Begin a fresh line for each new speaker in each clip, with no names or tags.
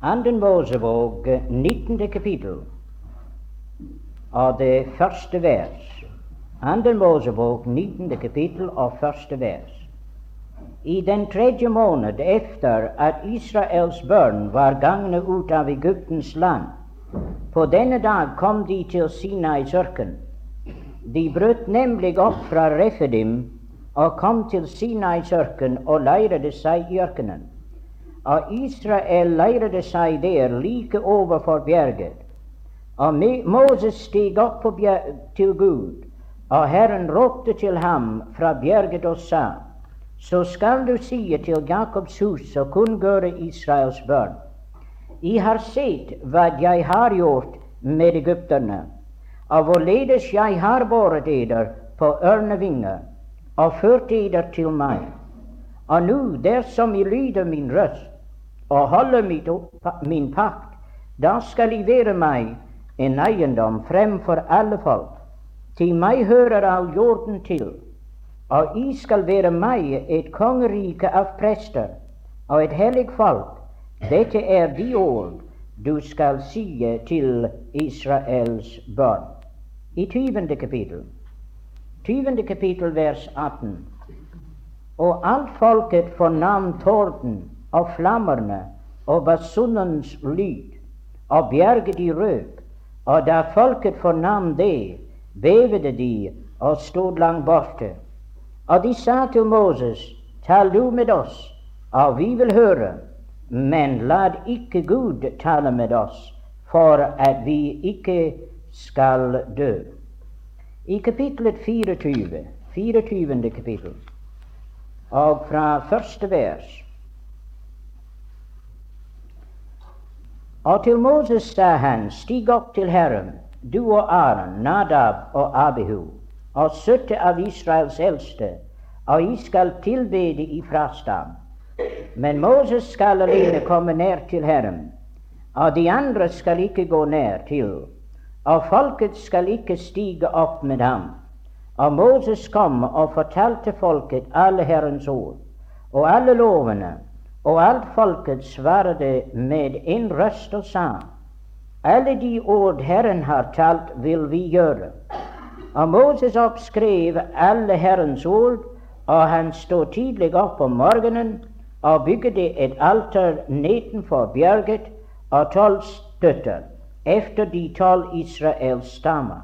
Anden Mosebok, 19. kapittel, av det første vers. Anden Mosebok, 19. kapittel, av første vers. I den tredje måned efter at Israels børn var gangne ut av Egyptens land, på denne dag kom de til Sinais ørken. De brøt nemlig opp fra Refidim og kom til Sinais ørken og leiret seg i ørkenen. Og Israel leirede seg der like overfor bjerget. Og Moses steg opp til Gud, og Herren ropte til ham fra bjerget og sa:" Så skal du si til Jakobs hus og kunngjøre Israels børn. I har sett hva jeg har gjort med egypterne, og hvorledes jeg har båret eder på ørnevinger og ført eder til meg. Og nå, dersom I lyder min røst og holder mitt, min pakt, da skal I være meg en eiendom fremfor alle folk. Til meg hører all jorden til og I skal være meg et kongerike av prester og et hellig folk. Dette er de ord du skal si til Israels barn. I 20. kapittel, 20. kapittel vers 18. Og alt folket fornam torden og flammerne og basunens lyd, og bjerget de røk. Og da folket fornam det, bevede de og stod langt borte. Og de sa til Moses, tal du med oss, og vi vil høre, men la ikke Gud tale med oss, for at vi ikke skal dø. I kapittelet 24, 24. kapittel, og fra første vers Og til Moses sa han, stig opp til Herren, du og Aron, Nadab og Abihu og sytte av Israels eldste, og I skal tilbede i frastam. Men Moses skal alene komme nær til Herren, og de andre skal ikke gå nær til, og folket skal ikke stige opp med ham. Og Moses kom og fortalte folket alle Herrens ord, og alle lovene, og alt folket svarte med en røst og sa:" Alle de ord Herren har talt, vil vi gjøre. Og Moses oppskrev alle Herrens ord, og han stod tidlig opp om morgenen og bygde et alter nedenfor bjerget og tolv støtter efter de tolv Israels stammer.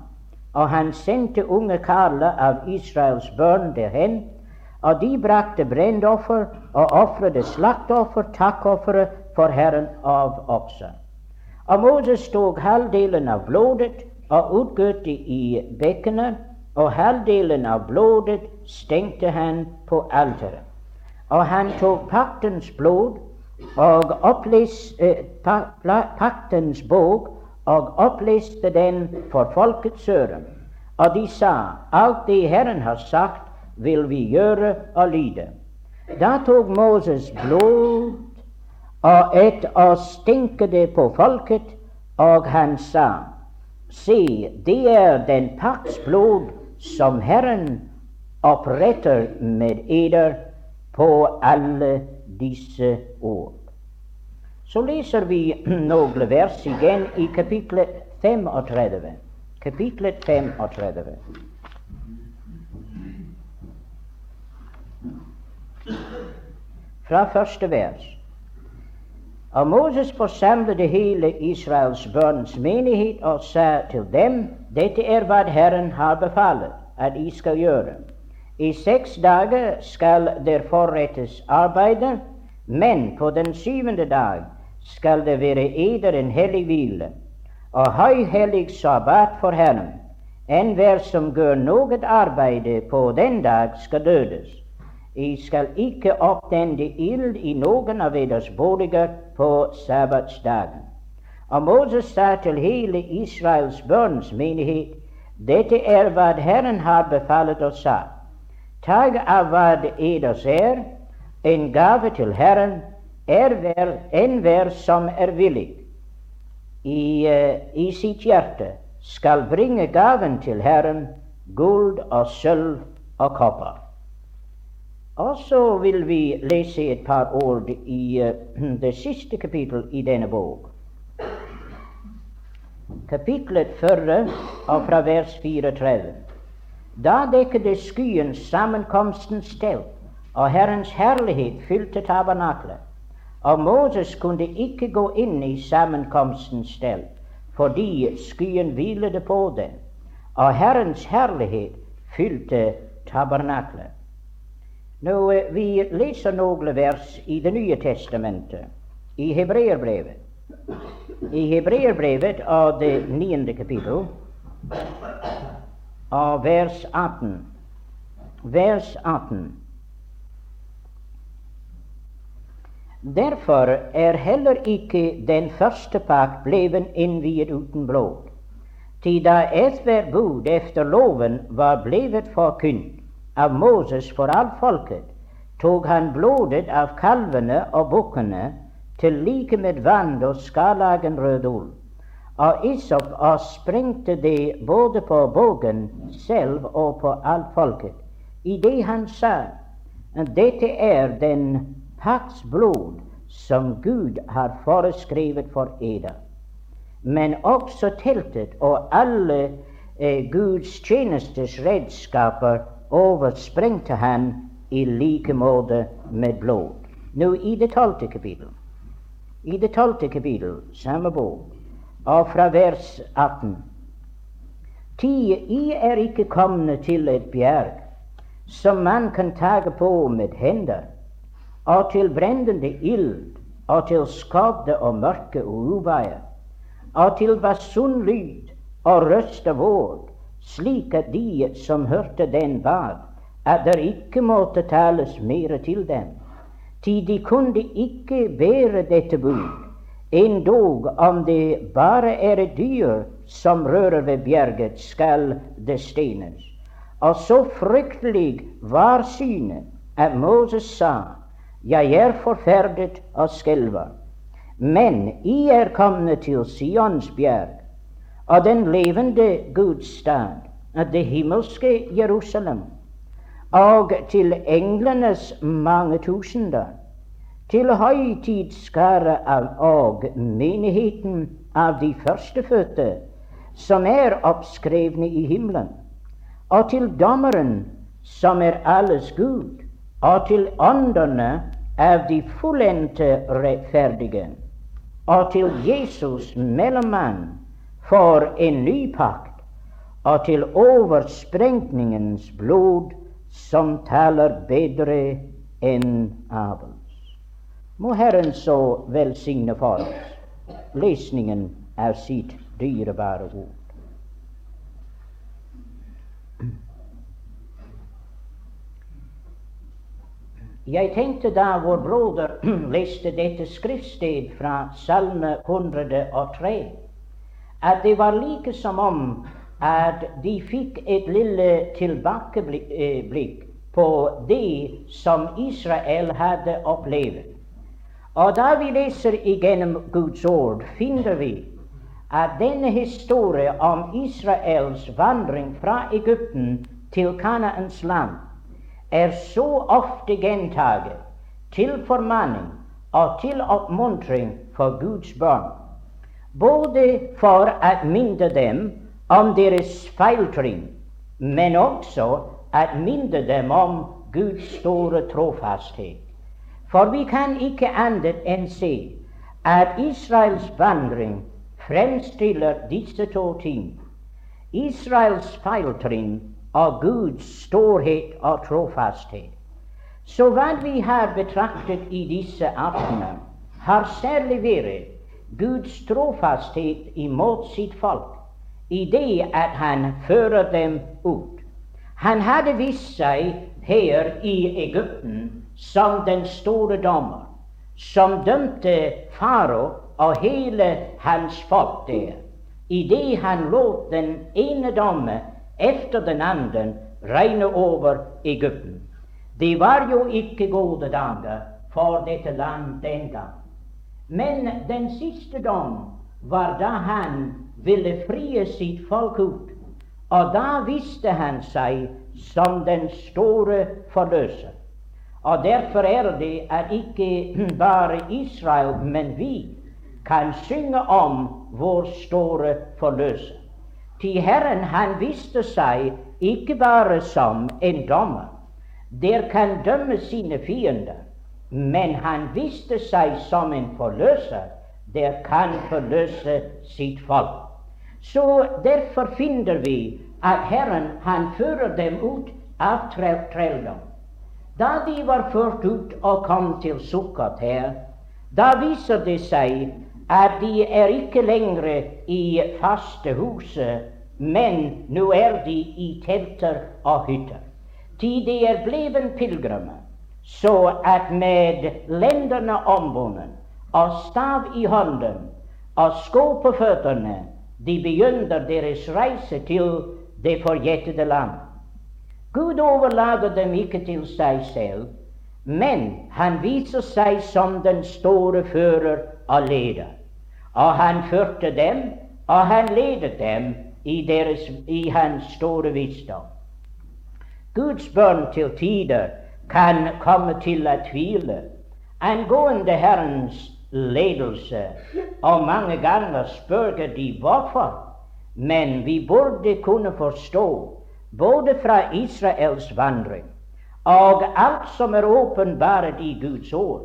Og han sendte unge karler av Israels børn derhen, og de brakte brennoffer og ofrede slaktoffer, takkofferet for Herren av okser. Og Moses tok halvdelen av blodet og utgøtte i bekkenet, og halvdelen av blodet stengte han på alteret. Og han tok paktens blod og oppleste eh, paktens bok og oppleste den for folkets øre. Og de sa, alt det Herren har sagt, vil vi gjøre og lyde. Da tok Moses blod og et og stinke det på folket, og han sa Se, det er den pakts blod som Herren oppretter med eder på alle disse år. Så leser vi noen vers igjen i kapitlet 35. Kapitlet 35. Fra første vers. Og Moses forsamlet hele Israels børns menighet og sa til dem, dette er hva Herren har befalet at I skal gjøre. I seks dager skal der forrettes arbeidet, men på den syvende dag skal det være eder en hellig hvile, og høyhellig sabbat for Herren. Enhver som gjør noe arbeid på den dag, skal dødes. I skal ikke opptende ild i noen av deres boliger på sabbatsdagen. Og Moses sa til hele Israels børns menighet, dette er hva Herren har befalet og sa. Tag av hva eders er, en gave til Herren, er vel enhver som er villig i, uh, i sitt hjerte, skal bringe gaven til Herren, gull og sølv og kopper. Og så vil vi lese et par ord i uh, det siste kapittel i denne bok. Kapitlet førre og fra vers 34. Da dekkede skyen sammenkomstens telt, og Herrens herlighet fylte tabernaklet. Og Moses kunne ikke gå inn i sammenkomstens telt, fordi skyen hvilte på den. og Herrens herlighet fylte tabernaklet. Nå, eh, Vi leser noen vers i Det nye testamentet, i Hebreerbrevet. I Hebreerbrevet av det niende kapittel, av vers 18. Vers 18. Derfor er heller ikke den første pakt bleven innviet uten blod. Til da ethvert bud efter loven var blevet forkynt, av Moses for alt folket, tok han blodet av kalvene og bukkene til like med vann og skarlagen rød ull, og isop og sprengte det både på bogen selv og på alt folket, idet han sa dette er den pakts blod som Gud har foreskrevet for eder. Men også teltet og alle eh, Guds tjenestes redskaper oversprengte han i like måte med blod. Nå i det tolvte kapittel, i det tolvte kapittel, samme bok, og fra vers 18 Ti, I er ikke kommet til et bjerg som man kan tage på med hender, og til brennende ild, og til skadde og mørke og uveier, og til basun lyd og røst av ord, slik at de som hørte den, bad at det ikke måtte tales mer til dem. Til de kunne ikke bære dette bud, endog om det bare er et dyr som rører ved bjerget, skal det stenes. Og så fryktelig var synet at Moses sa, Jeg er forferdet og skjelver. Men I er kommet til Sions bjerg, av den levende Guds stad, det himmelske Jerusalem, og til englenes mange tusener, til høytidsskare og menigheten av de førstefødte, som er oppskrevne i himmelen, og til dommeren, som er alles Gud, og til åndene av de fullendte rettferdige, og til Jesus mellommann, for en ny pakt, og til oversprengningens blod som taler bedre enn Abels. Må Herren så velsigne for oss lesningen av sitt dyrebare ord. Jeg tenkte da vår broder leste dette skriftsted fra Salme 103 at det var like som om at de fikk et lille tilbakeblikk på det som Israel hadde opplevd. Og da vi leser igjennom Guds ord, finner vi at denne historien om Israels vandring fra Egypten til Kanaans land er så ofte gjentaget til formaning og til oppmuntring for Guds barn både for å minne dem om deres feiltrinn, men også å minne dem om Guds store trofasthet. For vi kan ikke annet enn se at Israels vandring fremstiller disse to ting. Israels feiltrinn og Guds storhet og trofasthet. Så hva vi har betraktet i disse aftener, har særlig vært Guds trofasthet imot sitt folk i det at han fører dem ut. Han hadde vist seg her i Egypten som den store dommer, som dømte faro og hele hans folk der, idet han lot den ene dommen efter den andre regne over Egypten. Det var jo ikke gode dager for dette land den gang. Men den siste dom var da han ville frie sitt folk ut. Og da viste han seg som den store forløser. Og derfor er det at ikke bare Israel, men vi kan synge om vår store forløser. Til Herren han viste seg ikke bare som en dommer, der kan dømme sine fiender, men han viste seg som en forløser, der kan forløse sitt folk. Så derfor finner vi at Herren han fører dem ut av trelldom. Da de var ført ut og kom til Sukkot her, da viser det seg at de er ikke lenger i faste huset, men nå er de i telter og hytter. Til de er blevet pilegrimer, så at med lendene ombundet og stav i hånden og sko på føttene, de begynner deres reise til det forjettede land. Gud overlater dem ikke til seg selv, men han viser seg som den store fører og leder. Og han førte dem, og han ledet dem i, deres, i hans store visdom. Guds bønn til tider kan komme til å tvile angående Herrens ledelse, og mange ganger spør de hvorfor. Men vi burde kunne forstå, både fra Israels vandring og alt som er åpenbart i Guds ord,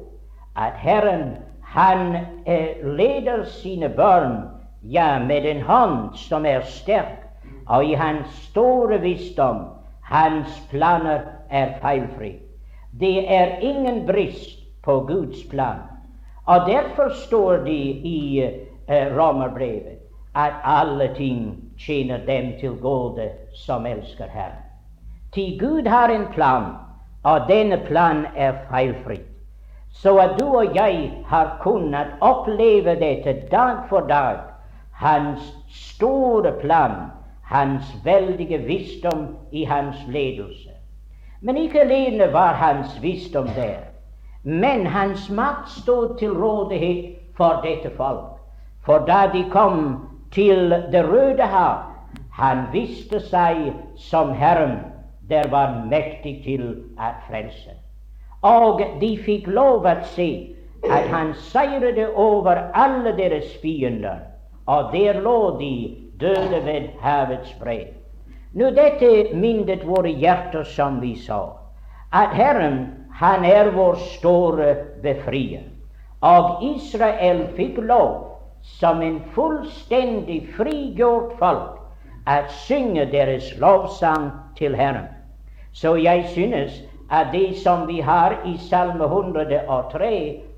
at Herren han eh, leder sine barn ja, med en hånd som er sterk, og i hans store visdom hans planer er feilfri. Det er ingen brist på Guds plan. Og derfor står det i eh, Romerbrevet at alle ting tjener dem til gode som elsker Herren. Til Gud har en plan, og denne plan er feilfri. Så at du og jeg har kunnet oppleve dette dag for dag, hans store plan, hans veldige visdom i hans ledelse. Men ikke alene var hans visdom der, men hans makt stod til rådighet for dette folk. For da de kom til Det røde hav, han viste seg som Herren, der var mektig til å frelse. Og de fikk lov å se at han seirede over alle deres fiender, og der lå de døde ved havets bred. Nå dette minnet våre hjerter, som vi sa, at Herren, han er vår store befrier. Og Israel fikk lov, som en fullstendig frigjort folk, å synge deres lovsang til Herren. Så jeg synes at det som vi har i Salme 103,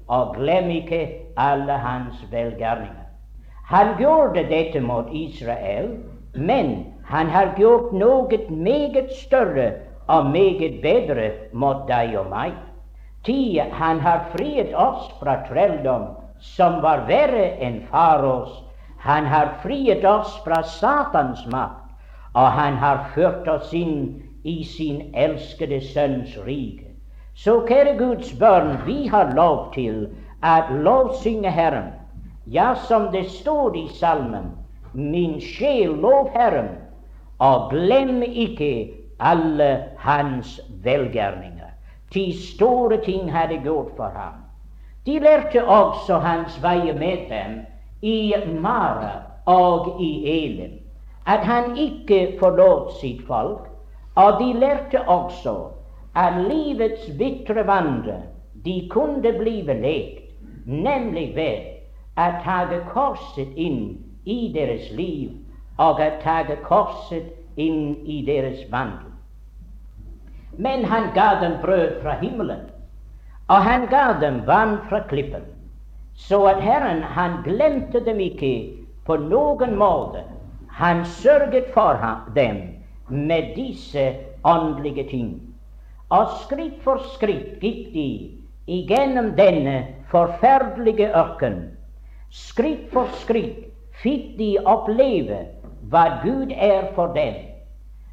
og glem ikke alle hans velgjerninger. Han gjorde dette mot Israel, men han har gjort noe meget større og meget bedre mot deg og meg. Ti, han har friet oss fra trelldom, som var verre enn faros. Han har friet oss fra Satans makt, og han har ført oss inn i sin elskede Sønns rike. Så kjære Guds barn, vi har lov til å lovsynge Herren. Ja, som det står i salmen, min sjel lov Herren, og glem ikke alle hans velgjerninger. De store ting hadde gjort for ham. De lærte også hans veier med dem i Mara og i Elim, at han ikke forlot sitt folk, og de lærte også at livets bitre vandre de kunne blive lekt, nemlig ved at ha korset inn i deres liv og å ta korset inn i deres vandel. Men han ga dem brød fra himmelen, og han ga dem vann fra klippen, så at Herren han glemte dem ikke på noen måte. Han sørget for dem med disse åndelige ting. Og skritt for skritt gikk de igjennom denne forferdelige ørken. Skritt for skritt fikk de oppleve hva Gud er for dem.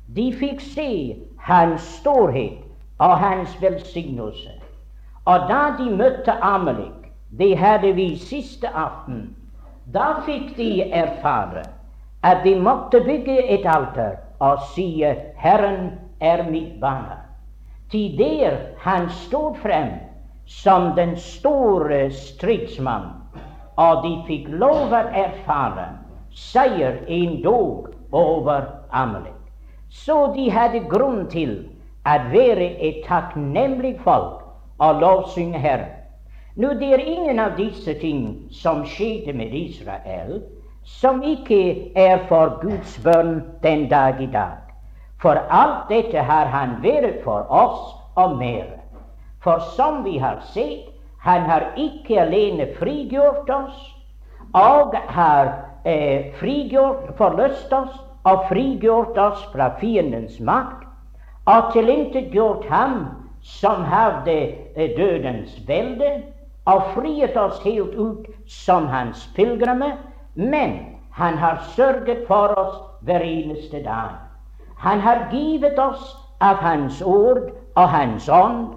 De fikk se Hans storhet og Hans velsignelse. Og da de møtte Amelik, det hadde vi siste aften, da fikk de erfare at de måtte bygge et alter og si 'Herren er mitt barn'. Til der han stod frem som den store stridsmann, og de fikk lov å erfare seier endog over Amalek. Så de hadde grunn til å være et takknemlig folk og lovsynge Herren. Nå, det er ingen av disse ting som skjedde med Israel, som ikke er for Guds bønn den dag i dag. For alt dette har Han vært for oss og mer. For som vi har sett, Han har ikke alene frigjort oss, og har eh, frigjort, forløst oss og frigjort oss fra fiendens makt, og tilintetgjort ham som hadde eh, dødens velde, og friet oss helt ut som hans pilegrimer, men han har sørget for oss hver eneste dag. Han har givet oss av Hans ord og Hans ånd,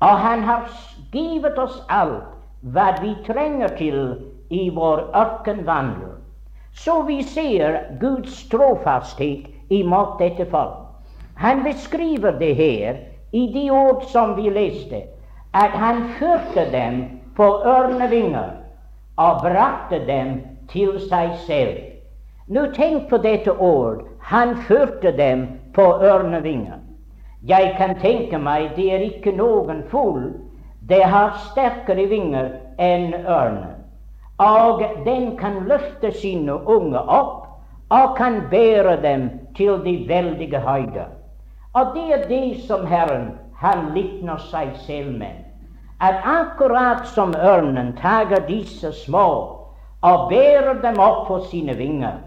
og Han har givet oss alt hva vi trenger til i vår ørkenvandel. Så vi ser Guds trofasthet imot dette folk. Han beskriver det her i de ord som vi leste, at han førte dem på ørnevinger og brakte dem til seg selv. Nå tenk på dette ord han førte dem på ørnevinger. Jeg kan tenke meg det er ikke noen fugl det har sterkere vinger enn ørnen. Og den kan løfte sine unge opp og kan bære dem til de veldige høyder. Og det er det som Herren han likner seg selv med. At akkurat som ørnen tager disse små og bærer dem opp på sine vinger,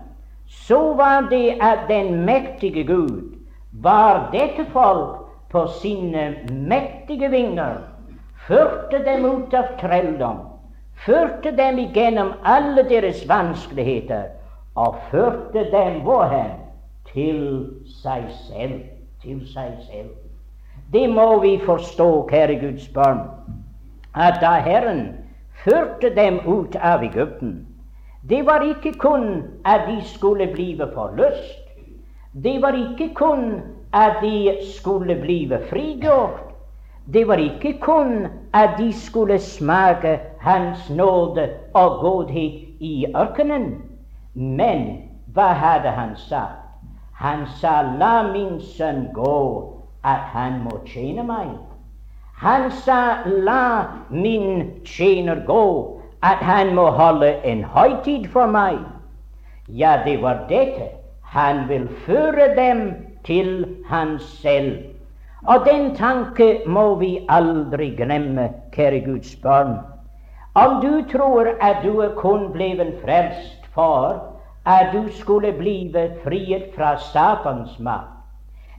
så var det at den mektige Gud bar dette folk på sine mektige vinger, førte dem ut av trelldom, førte dem igjennom alle deres vanskeligheter, og førte dem hvorhen? Til seg selv. Til seg selv. Det må vi forstå, kjære Guds barn, at da Herren førte dem ut av Egypten, det var ikke kun at de skulle blive forløst. Det var ikke kun at de skulle blive frigjort. Det var ikke kun at de skulle smake Hans nåde og godhet i ørkenen. Men hva hadde han sagt? Han sa, la min sønn gå, at han må tjene meg. Han sa, la min tjener gå, at han må holde en høytid for meg. Ja, det var dette. Han vil føre dem til han selv. Og den tanke må vi aldri glemme, kjære Guds barn. Om du tror at du er kun blevet frelst for at du skulle blive friet fra Satans makt,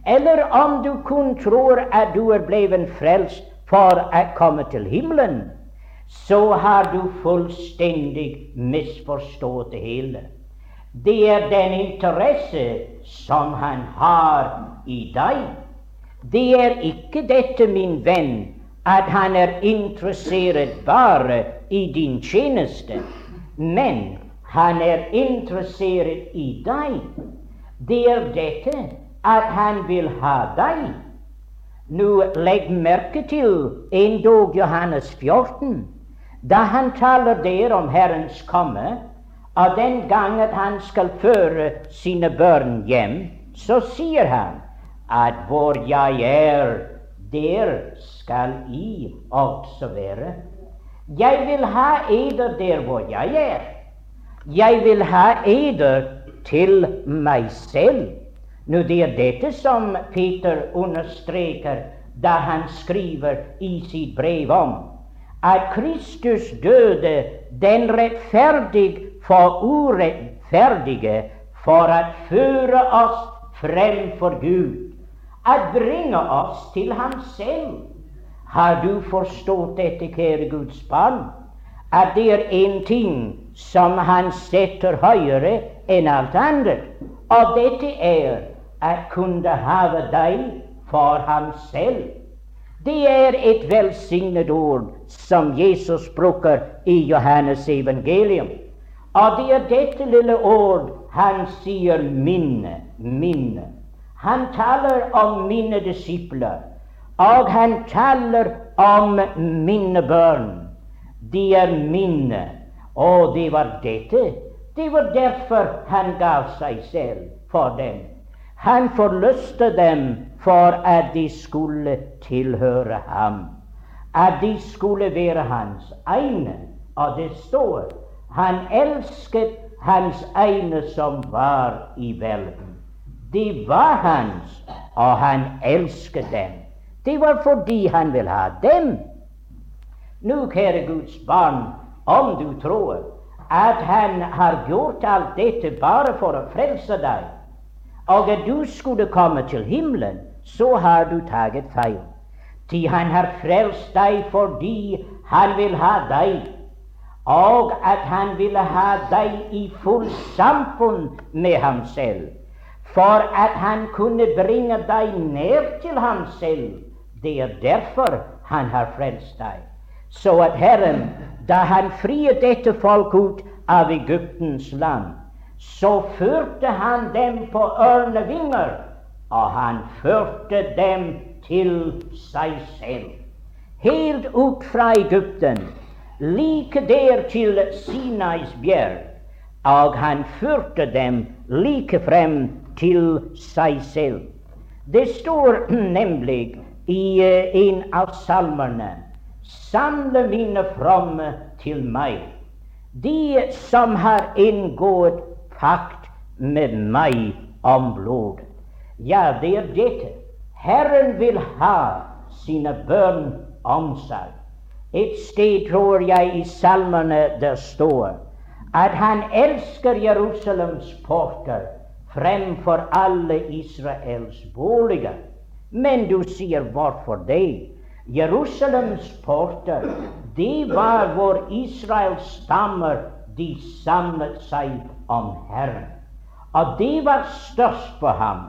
eller om du kun tror at du er blevet frelst for å komme til himmelen, så har du fullstendig misforstått det hele. Det er den interesse som han har i deg. Det er ikke dette, min venn, at han er interessert bare i din tjeneste, men han er interessert i deg. Det er dette at han vil ha deg. Nå legg merke til endog Johannes 14. Da han taler der om Herrens komme, og den gangen han skal føre sine børn hjem, så sier han at hvor jeg er, der skal I også være. Jeg vil ha eder der hvor jeg er. Jeg vil ha eder til meg selv. Nå Det er dette som Peter understreker da han skriver i sitt brev om at Kristus døde den rettferdige for urettferdige for å føre oss frem for Gud, å bringe oss til Ham selv. Har du forstått dette, kjære Guds barn, at det er en ting som Han setter høyere enn alt annet, og dette er å kunne have deg for Ham selv? Det er et velsignet ord som Jesus bruker i Johannes evangelium. Og det er dette lille ord han sier 'minne', 'minne'. Han taler om mine disipler. Og han taler om mine barn. De er mine. Og det var dette. Det var derfor han gav seg selv for dem. Han forløste dem for at de skulle tilhøre ham. At de skulle være hans egne. Og det står han elsket hans egne som var i verden. De var hans, og han elsket dem. Det var fordi han ville ha dem. Nå, kjære Guds barn, om du tror at han har gjort alt dette bare for å frelse deg, og at du skulle komme til himmelen, så har du taget feil. Til han har frelst deg fordi han vil ha deg, og at han ville ha deg i full samfunn med ham selv, for at han kunne bringe deg ned til ham selv. Det er derfor han har frelst deg. Så at Herren da han friet dette folk ut av Egyptens land, så førte han dem på ørnevinger, og han førte dem til seg selv. Helt ut fra Egypten, like der til Sinais bjerg, og han førte dem like frem til seg selv. Det står nemlig i eh, en av salmene Samle mine fromme til meg, de som har inngått pakt med meg om blod. Ja, det er dette. Herren vil ha sine bønn om seg. Et sted tror jeg i salmene det står at han elsker Jerusalems porter fremfor alle Israels boliger. Men du sier hvorfor det? Jerusalems porter, det var hvor Israels stammer de samlet seg om Herren. Og det var størst for ham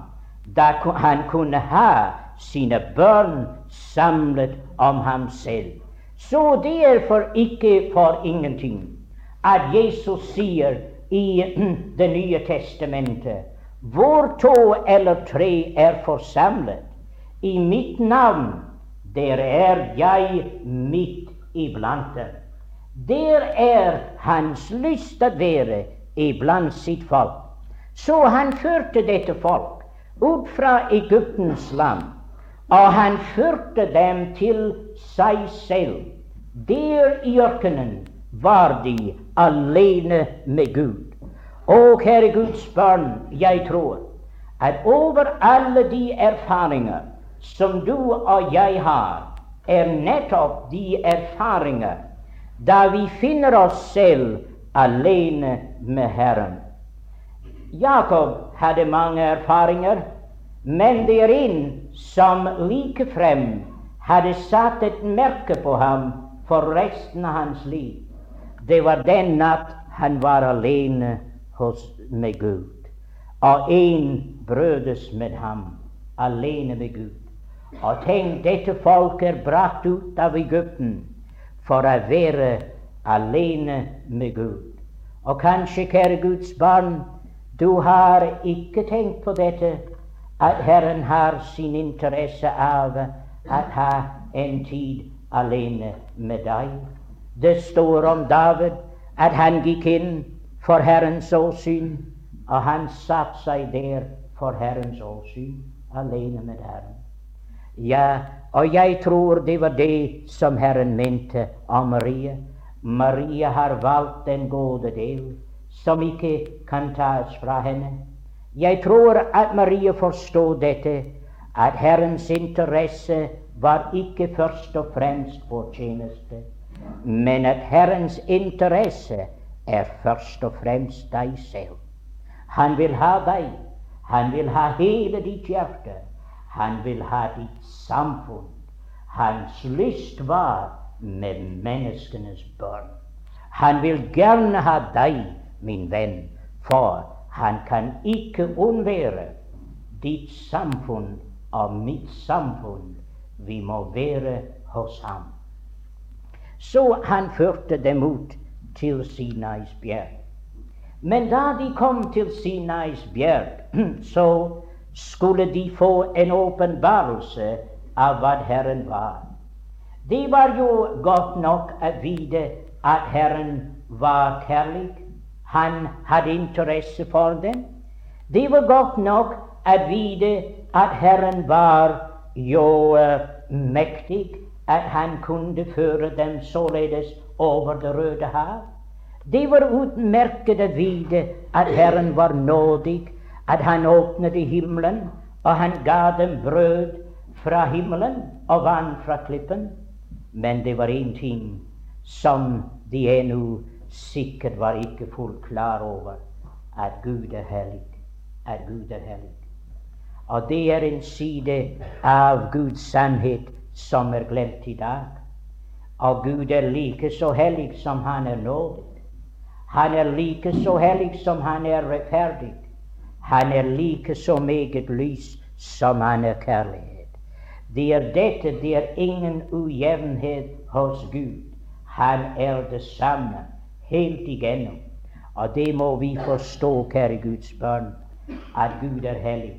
da han kunne ha sine barn samlet om ham selv. Så det er for ikke for ingenting at Jesus sier i Det nye testamentet hvor to eller tre er forsamlet i mitt navn, der er jeg midt iblant dem. Der er hans lyst å være iblant sitt folk. Så han førte dette folk ut fra Egyptens land, og han førte dem til seg selv. Der i ørkenen var de alene med Gud. Og kjære Guds barn, jeg tror at over alle de erfaringer som du og jeg har, er nettopp de erfaringer da vi finner oss selv alene med Herren. Jakob hadde mange erfaringer, men det er en som likefrem hadde satt et merke på ham for resten av hans liv. Det var den natt han var alene hos, med Gud. Og en brødes med ham, alene med Gud. Og tenk, dette folk er brakt ut av Egypten for å være alene med Gud. Og kanskje, kjære Guds barn, du har ikke tenkt på dette, at Herren har sin interesse av å ha en tid alene med deg. Det står om David at han gikk inn for Herrens åsyn, og han satte seg der for Herrens åsyn, alene med Herren. Ja, og jeg tror det var det som Herren mente om Marie. Maria har valgt den gode del som ikke kan tas fra henne. Jeg tror at Maria forstod dette, at Herrens interesse var ikke først og fremst vår tjeneste, men at Herrens interesse er først og fremst deg selv. Han vil ha deg. Han vil ha hele ditt hjerte. Han vil ha ditt samfunn. Hans lyst var med menneskenes barn. Han vil gjerne ha deg, min venn, for han kan ikke unnvære ditt samfunn og mitt samfunn. Vi må være hos ham. Så han førte dem ut til Sinais bjerg. Men da de kom til Sinais bjerg, så skulle de få en åpenbarelse av hva Herren var. De var jo godt nok å vite at Herren var kjærlig. Han hadde interesse for dem. De var godt nok å vite at Herren var jo uh, mektig, at han kunne føre dem således over Det røde hav. De var utmerket å vite at Herren var nådig, at han åpnet himmelen, og han ga dem brød fra himmelen og vann fra klippen. Men det var én ting som de ennå sikkert var ikke fullt klar over, at Gud er hellig. At Gud er hellig. Og det er en side av Guds sannhet som er glemt i dag. Og Gud er like så hellig som Han er nådig. Han er like så hellig som han er rettferdig. Han er like så meget lys som han er kjærlighet. Det er dette, det er ingen ujevnhet hos Gud. Han er det samme helt igjennom. Og det må vi forstå, kjære Guds barn, at Gud er hellig.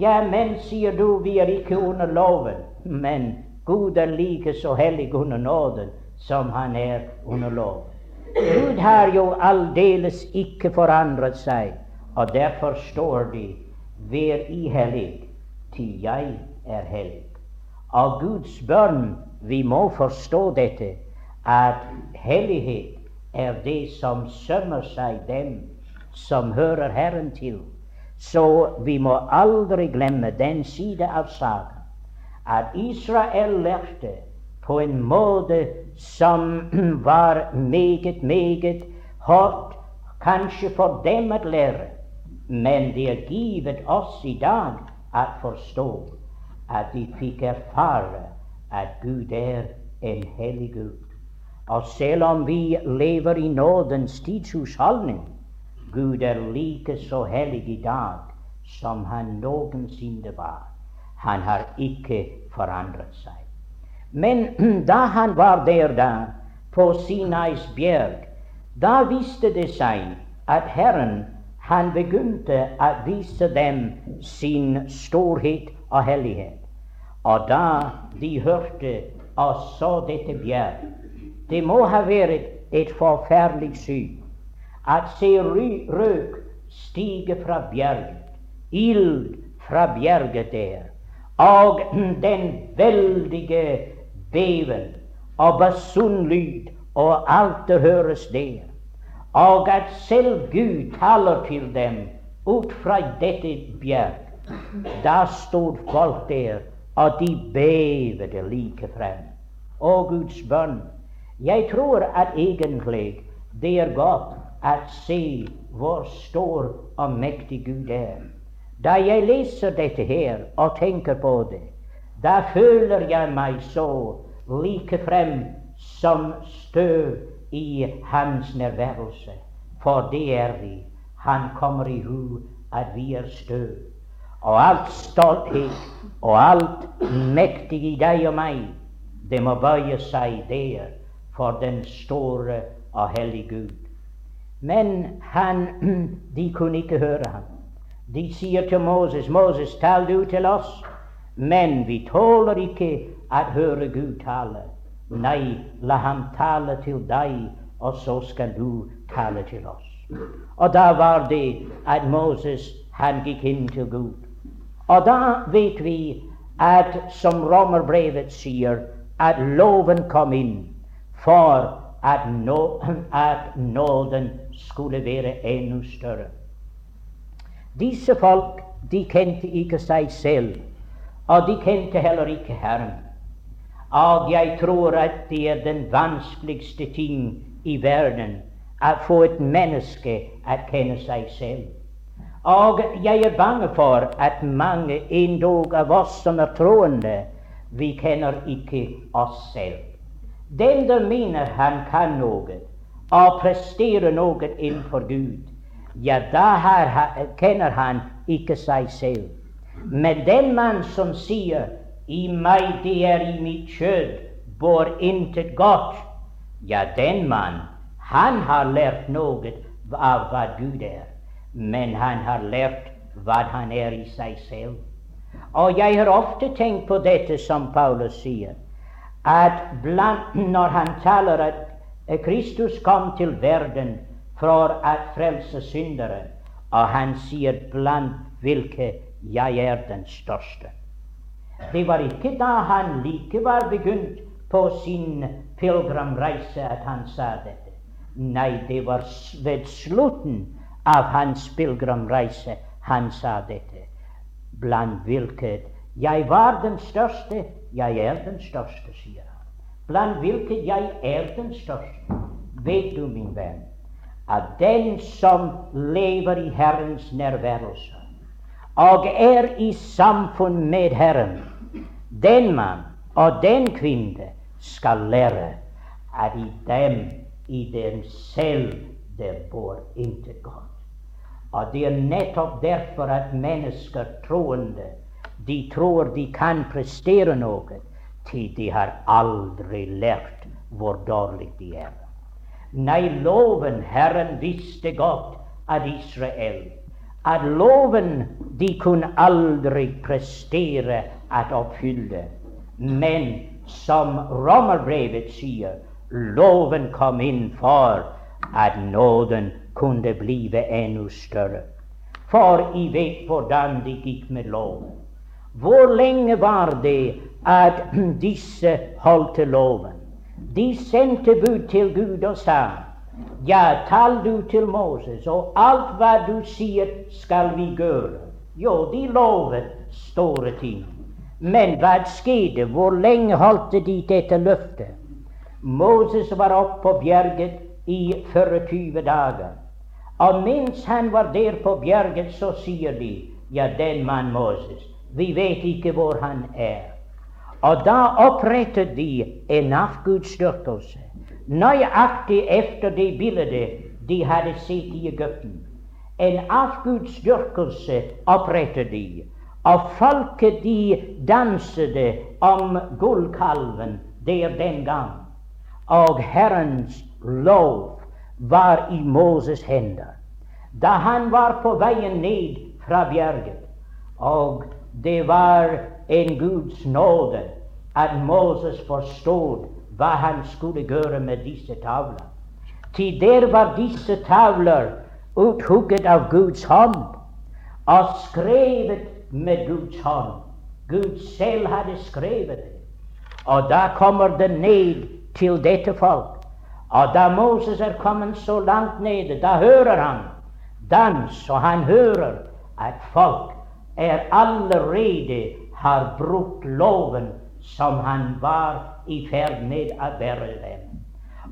Ja, men, sier du, vi er ikke under loven. Men Gud er like så hellig under nåden som han er under lov. Gud har jo aldeles ikke forandret seg, og derfor står det Vær i hellig, til jeg er hellig. Av Guds børn, vi må forstå dette, at hellighet er det som sømmer seg dem som hører Herren til. Så vi må aldri glemme den side av saken at Israel lærte på en måte som var meget, meget hardt, kanskje for dem å lære. Men det er givet oss i dag å forstå at de fikk erfare at Gud er en hellig Gud. Og selv om vi lever i nådens tidshusholdning, Gud er like så hellig i dag som han noensinne var. Han har ikke forandret seg. Men da han var der da, på Sinais bjerg, da viste det seg at Herren han begynte å vise dem sin storhet og hellighet. Og da de hørte og så dette bjerg, det må ha vært et forferdelig syn at se røk stige fra bjerget, ild fra bjerget der, og den veldige beven og basunlyd og alt det høres der, og at selv Gud taler til dem ut fra dette bjerg. Da stod folk der, og de bevede like frem. Å Guds bønn, jeg tror at egentlig det er godt å se hvor stor og mektig Gud er. Da jeg leser dette her og tenker på det, da føler jeg meg så like frem som støv i hans nærværelse. For det er vi. Han kommer i hu at vi er støv. Og alt stolthet og alt mektig i deg og meg, det må bøye seg der for den store og hellige Gud. Men han, de kunne ikke høre ham. De sier til Moses, 'Moses, tal du til oss.' Men vi tåler ikke å høre Gud tale. Nei, la ham tale til deg, og så skal du tale til oss. Og da var det at Moses han gikk inn til Gud. Og da vet vi at, som romerbrevet sier, at loven kom inn for at, nå, at nåden skulle være enda større. Disse folk de kjente ikke seg selv og de kjente heller ikke Herren. Og jeg tror at det er den vanskeligste ting i verden å få et menneske å kjenne seg selv. Og jeg er bange for at mange endog av oss som er troende, vi kjenner ikke oss selv. Den der mener han kan noe og presterer noe innenfor Gud, ja, da kjenner han ikke seg selv. Men den mann som sier 'I meg det er i mitt kjød, bor intet godt', ja, den mann, han har lært noe av hva Gud er, men han har lært hva han er i seg selv. Og jeg har ofte tenkt på dette som Paulus sier, at blant, når han taler at Kristus kom til verden for å frelse syndere, og han sier blant hvilke jeg er den største. Det var ikke da han like var begynt på sin pilegrimreise at han sa dette. Nei, det var ved slutten av hans pilegrimreise han sa dette. Blant hvilket jeg var den største, jeg er den største, sier han. Blant hvilket jeg er den største. Vet du, min venn, at den som lever i Herrens nærværelse og er i samfunn med Herren, den mann og den kvinne skal lære at i dem, i dem selv, det bor intet godt. Og det er nettopp derfor at mennesker troende, de tror de kan prestere noe, til de har aldri lært hvor dårlig de er. Nei, loven Herren visste godt at Israel at loven de kunne aldri prestere at oppfylle. Men som Romerbrevet sier, loven kom inn for at nåden kunne blive enda større. For I vet hvordan det gikk med loven. Hvor lenge var det at disse holdt loven? De sendte bud til Gud og sa ja, tal du til Moses, og alt hva du sier, skal vi gjøre. Jo, de lovet store ting. Men hva skjedde? Hvor lenge holdt de dette løftet? Moses var oppe på bjerget i 24 dager. Og mens han var der på bjerget, så sier de ja, den mann Moses, vi vet ikke hvor han er. Og da opprettet de en avgudsdyrkelse nøyaktig efter det bildet de hadde sett i Egypten. En avgudsdyrkelse opprettet de, og folket de danset om gullkalven der den gang. Og Herrens lov var i Moses' hender. Da han var på veien ned fra bjerget, og det var en Guds nåde at Moses forstod hva han skulle gjøre med disse tavler. Til der var disse tavler uthugget av Guds hånd og skrevet med Guds hånd. Gud selv hadde skrevet det. Og da kommer det ned til dette folk. Og da Moses er kommet så langt nede, da hører han dans, og han hører at folk er allerede har brutt loven som han var i ferd med å dem.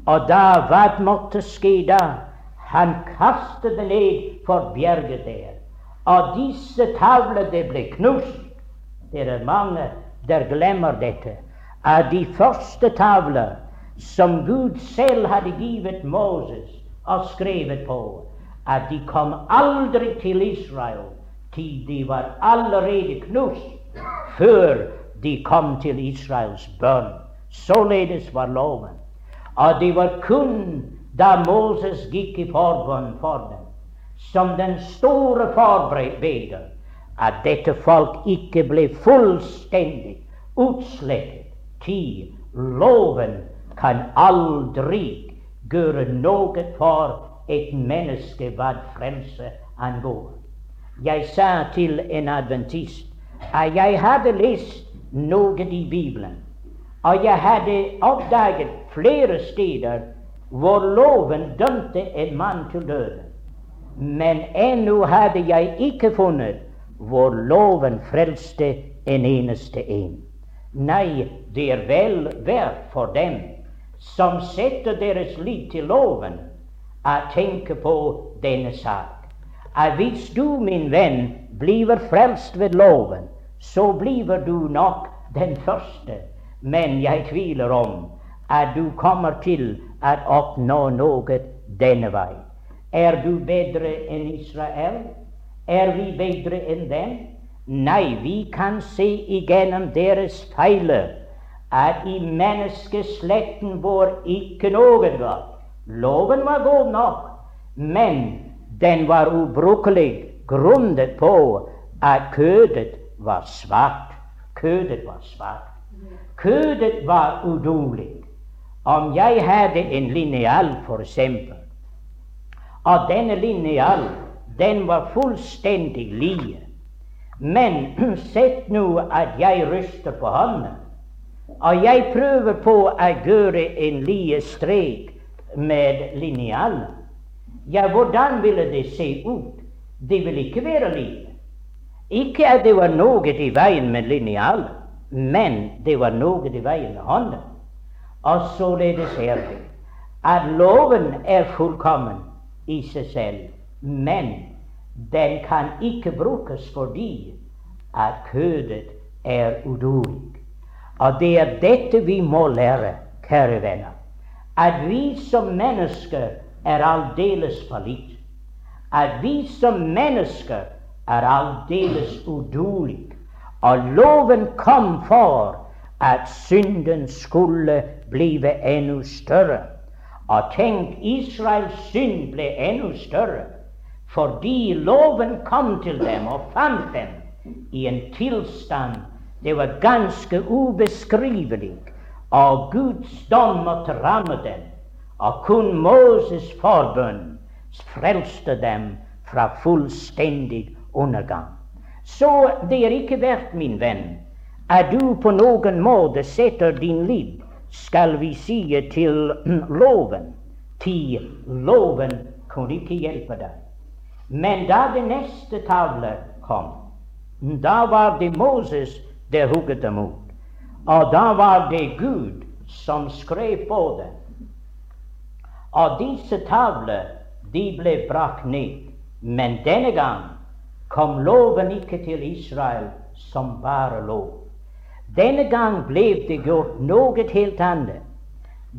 Og da hva måtte skje da? Han kastet ned for bjerget der. Og disse tavler det ble knust. Det er mange der glemmer dette. Av de første tavler som Gud selv hadde givet Moses og skrevet på, at de kom aldri til Israel til de var allerede knust før de kom til Israels bønn. Således var loven. Og det var kun da Moses gikk i forbønn for dem, som den store forbeder, at dette folk ikke ble fullstendig utslettet. Ti, loven kan aldri gjøre noe for et menneske hva frelse angår. Jeg sa til en adventist jeg hadde lest noe i Bibelen og jeg hadde oppdaget flere steder hvor loven dømte en mann til døden. Men ennå hadde jeg ikke funnet hvor loven frelste en eneste en. Nei, det er vel verdt for dem som setter deres lit til loven, å tenke på denne sak. At hvis du, min venn, blir frelst ved loven, så blir du nok den første men jeg tviler om at du kommer til å oppnå noe denne vei. Er du bedre enn Israel? Er vi bedre enn dem? Nei, vi kan se igjennom deres feiler at i menneskesletten vår ikke noe godt. Loven var god nok, men den var ubrukelig grunnet på at kødet var svart. Kødet var svart. Kødet var udulig. Om jeg hadde en lineal, for eksempel, og denne lineal, den var fullstendig lie. Men sett nå at jeg ryster på hånden, og jeg prøver på å gjøre en lie strek med linealen. Ja, hvordan ville det se ut? Det vil ikke være livet. Ikke at det var noe i veien med linjalen, men det var noe i veien med hånden. Og således er det at loven er fullkommen i seg selv, men den kan ikke brukes fordi at kødet er uduelig. Og det er dette vi må lære, kjære venner, at vi som mennesker er aldeles fallitt. At vi som mennesker er aldeles udulige. Og loven kom for at synden skulle blive enda større. Og tenk, Israels synd ble enda større fordi loven kom til dem og fant dem i en tilstand det var ganske ubeskrivelig. Og Guds dom måtte ramme dem, og kun Moses' forbønn frelste dem fra fullstendig undergang. Så det er ikke verdt, min venn, at du på noen måte setter din liv, skal vi si, til loven. Til loven kunne ikke hjelpe deg. Men da det neste tavle kom, da var det Moses der hugget dem ut. Og da var det Gud som skrev på det. Og disse tavler, de ble brakt ned. Men denne gang kom loven ikke til Israel som bare lov. Denne gang ble det gjort noe helt annet.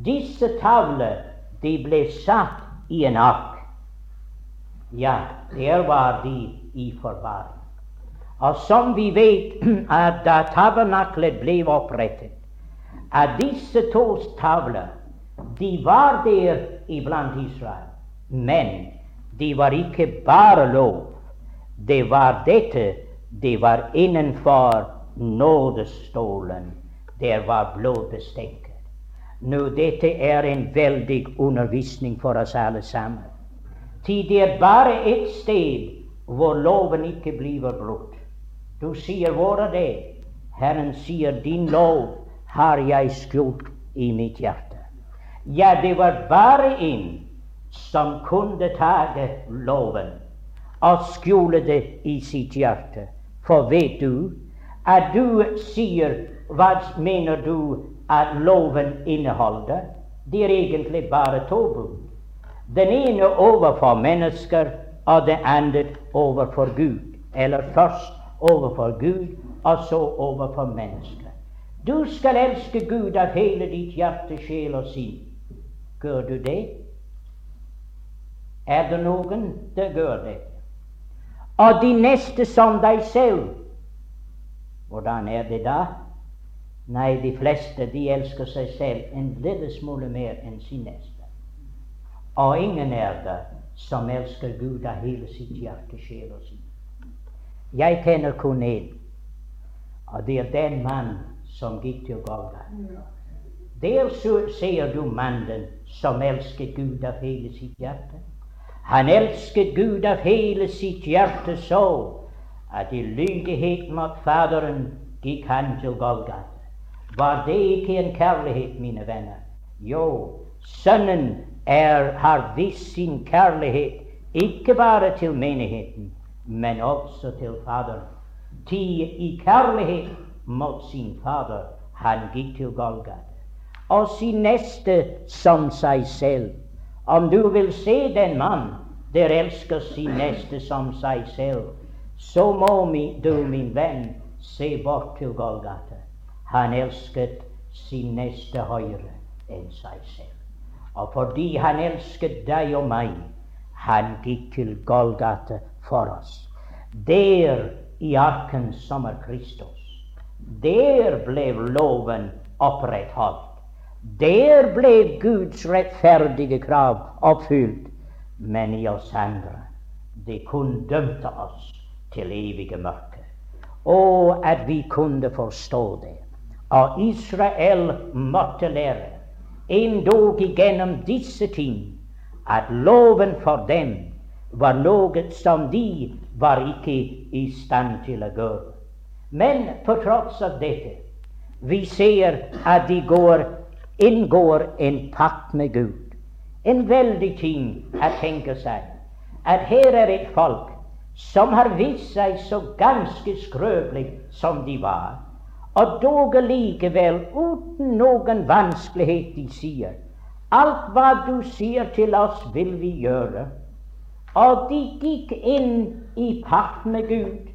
Disse tavler, de ble satt i en ark. Ja, der var de i forvaring. Og som vi vet at da tabernaklet ble opprettet, at disse to tavler de var der iblant Israel, men de var ikke bare lov. Det var dette. Det var innenfor nådestålen. Der var blodbestekket. Nå, dette er en veldig undervisning for oss alle sammen. Til det er bare ett sted hvor loven ikke blir brutt. Du sier, 'Hvor er det?' Herren sier, 'Din lov har jeg skjult i mitt hjerte'. Ja, det var bare en som kunne ta loven og skjule det i sitt hjerte. For vet du at du sier Hva mener du at loven inneholder? Det er egentlig bare to bud. Den ene overfor mennesker, og det andre overfor Gud. Eller først overfor Gud, og så overfor mennesker. Du skal elske Gud av hele ditt hjerte, sjel og sinn. Gjør du det? Er det noen som gjør det? Og de neste som deg selv. Hvordan er det da? Nei, de fleste de elsker seg selv en lille smule mer enn sin neste. Og ingen er det som elsker Gud av hele sitt hjerte, sjel og sin. Jeg kjenner kun én, og det er den mann som gikk til Golgata. Der ser du mannen som elsket Gud av hele sitt hjerte. Han elsket Gud av hele sitt hjerte så at i lydighet mot Faderen gikk han til Golgata. Var det ikke en kjærlighet, mine venner? Jo, Sønnen er, har vist sin kjærlighet ikke bare til menigheten, men også til Faderen. Ti i kjærlighet mot sin Fader han gikk til Golgata. Og sin neste som seg selv. Om du vil se den mann der elsker sin neste som seg selv, så må du, min venn, se bort til Golgata. Han elsket sin neste høyere enn seg selv. Og fordi han elsket deg og meg, han gikk til Golgata for oss. Der i arken som er Kristus, der ble loven opprettholdt. Der ble Guds rettferdige krav oppfylt. Men i oss andre, det kun dømte oss til evige mørke. Og at vi kunne forstå det. Og Israel måtte lære endog igjennom disse ting at loven for dem var noe som de var ikke i stand til å gjøre. Men på tross av dette, vi ser at de går, inngår en pakt med Gud. En veldig ting å tenke seg at her er et folk som har vist seg så ganske skrøpelig som de var, og dog likevel uten noen vanskelighet de sier Alt hva du sier til oss, vil vi gjøre. Og de gikk inn i pakt med Gud.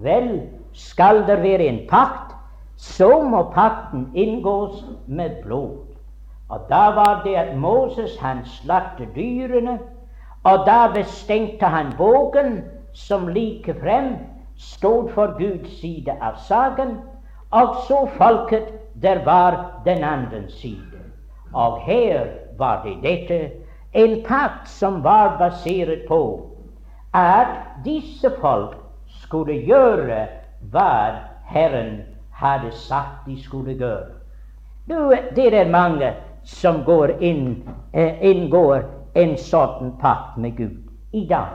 Vel, skal det være en pakt, så må pakten inngås med blod. Og da var det at Moses han slaktet dyrene, og da bestengte han vågen som like frem stod for Guds side av saken, og så folket der var den andre side. Og her var det dette en pakt som var basert på at disse folk skulle gjøre hva Herren hadde sagt de skulle gjøre. Det er mange som inn, eh, inngår en sånn pakt med Gud i dag.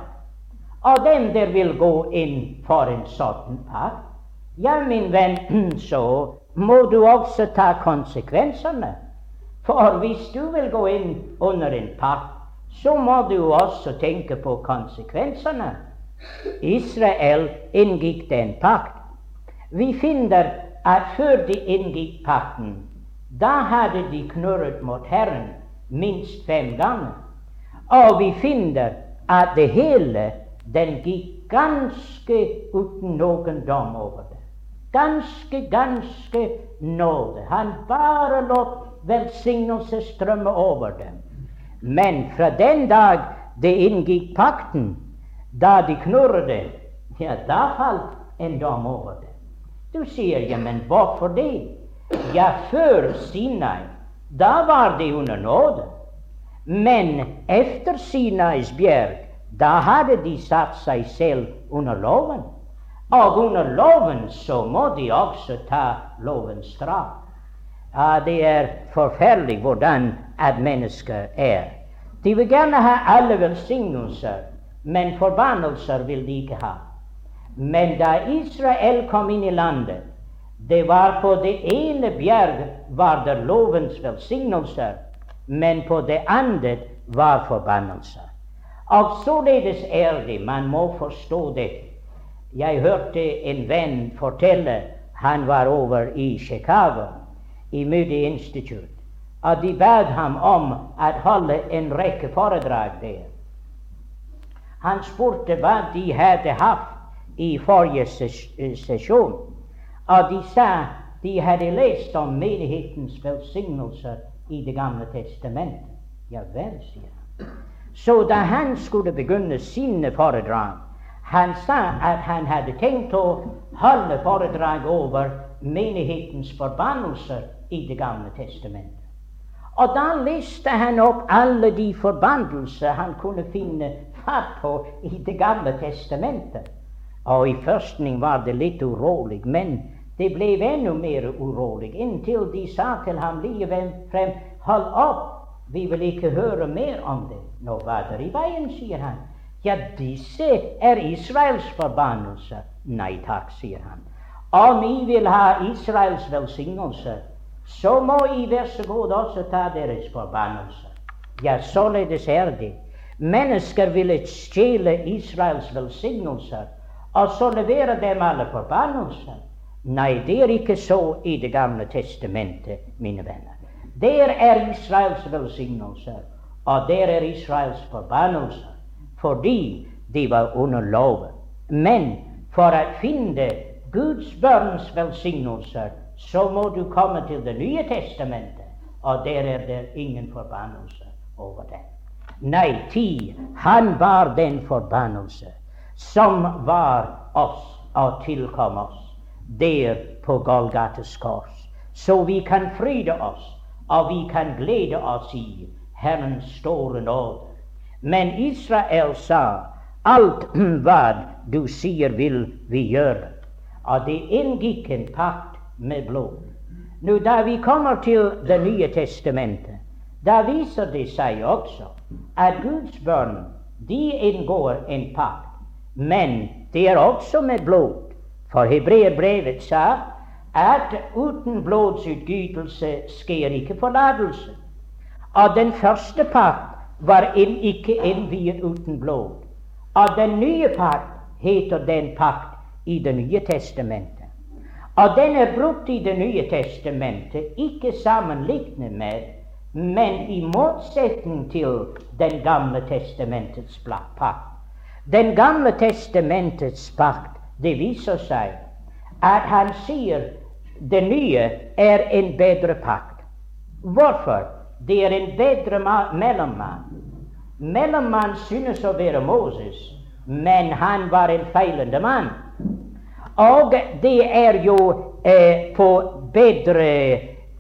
Og dem der vil gå inn for en sånn pakt, ja, min venn, så må du også ta konsekvensene. For hvis du vil gå inn under en pakt, så må du også tenke på konsekvensene. Israel inngikk den pakt. Vi finner at før de inngikk pakten, da hadde de knurret mot Herren minst fem ganger. Og vi finner at det hele den gikk ganske uten noen dom over det. Ganske, ganske nåde. Han bare lot velsignelse strømme over dem. Men fra den dag det inngikk pakten, da de knurret, ja, da falt en dom over det. Du sier, ja, men hvorfor det? Ja, før Sinai, da var de under nåde. Men efter Sinais bjerg, da hadde de satt seg selv under loven. Og under loven så må de også ta lovens straff. Ja, det er forferdelig hvordan at mennesker er. De vil gjerne ha alle velsignelser, men forbannelser vil de ikke ha. Men da Israel kom inn i landet, det var på det ene bjerg var det lovens velsignelser, men på det andre var forbannelser. Og således er det, man må forstå det. Jeg hørte en venn fortelle, han var over i Chicago i Moody Institute, at de bad ham om å holde en rekke foredrag der. Han spurte hva de hadde hatt i forrige ses sesjon, og de sa de hadde lest om menighetens velsignelser i Det gamle testamentet. Ja vel, sier han. Så da han skulle begynne sine foredrag, han sa at han hadde tenkt å holde foredrag over menighetens forbannelser i Det gamle testamentet. Og da leste han opp alle de forbannelser han kunne finne fatt på i Det gamle testamentet. Og i førstning var det litt urolig, men det ble enda mer urolig inntil de sa til ham likevel frem Hold opp, vi vil ikke høre mer om det. Nå var det i veien, sier han. Ja, disse er Israels forbannelser. Nei takk, sier han. Om I vil ha Israels velsignelse, så må I vær så god også ta deres forbannelse. Ja, således er det. Mennesker ville stjele Israels velsignelser og så levere dem alle forbannelser. Nei, det er ikke så i Det gamle testamentet, mine venner. Der er Israels velsignelser, og der er Israels forbannelser, fordi de var under loven. Men for å finne Guds børns velsignelser så må du komme til Det nye testamentet, og der er det ingen forbannelse over det. Nei, ti, han var den forbannelse som var oss og tilkom oss der på Golgates kors. Så vi kan fryde oss, og vi kan glede oss i Herrens store nåde. Men Israel sa alt hva du sier vil vi gjøre. Og det inngikk en pakt med blod. Nå, Da vi kommer til Det nye testamentet, da viser det seg også at Guds barn de inngår en pakt, men det er også med blod. For hebreerbrevet sa at uten blodsutgytelse sker ikke forlatelse. Av den første pakt var en ikke innviet uten blod. Av den nye pakt heter den pakt i Det nye testamentet. Og den er brukt i Det nye testamentet, ikke sammenlignet med, men i motsetning til Den gamle testamentets pakt. Den gamle testamentets pakt, det viser seg at han sier det nye er en bedre pakt. Hvorfor? Det er en bedre mellommann. Mellommann synes å være Moses, men han var en feilende mann. Og det er jo eh, på bedre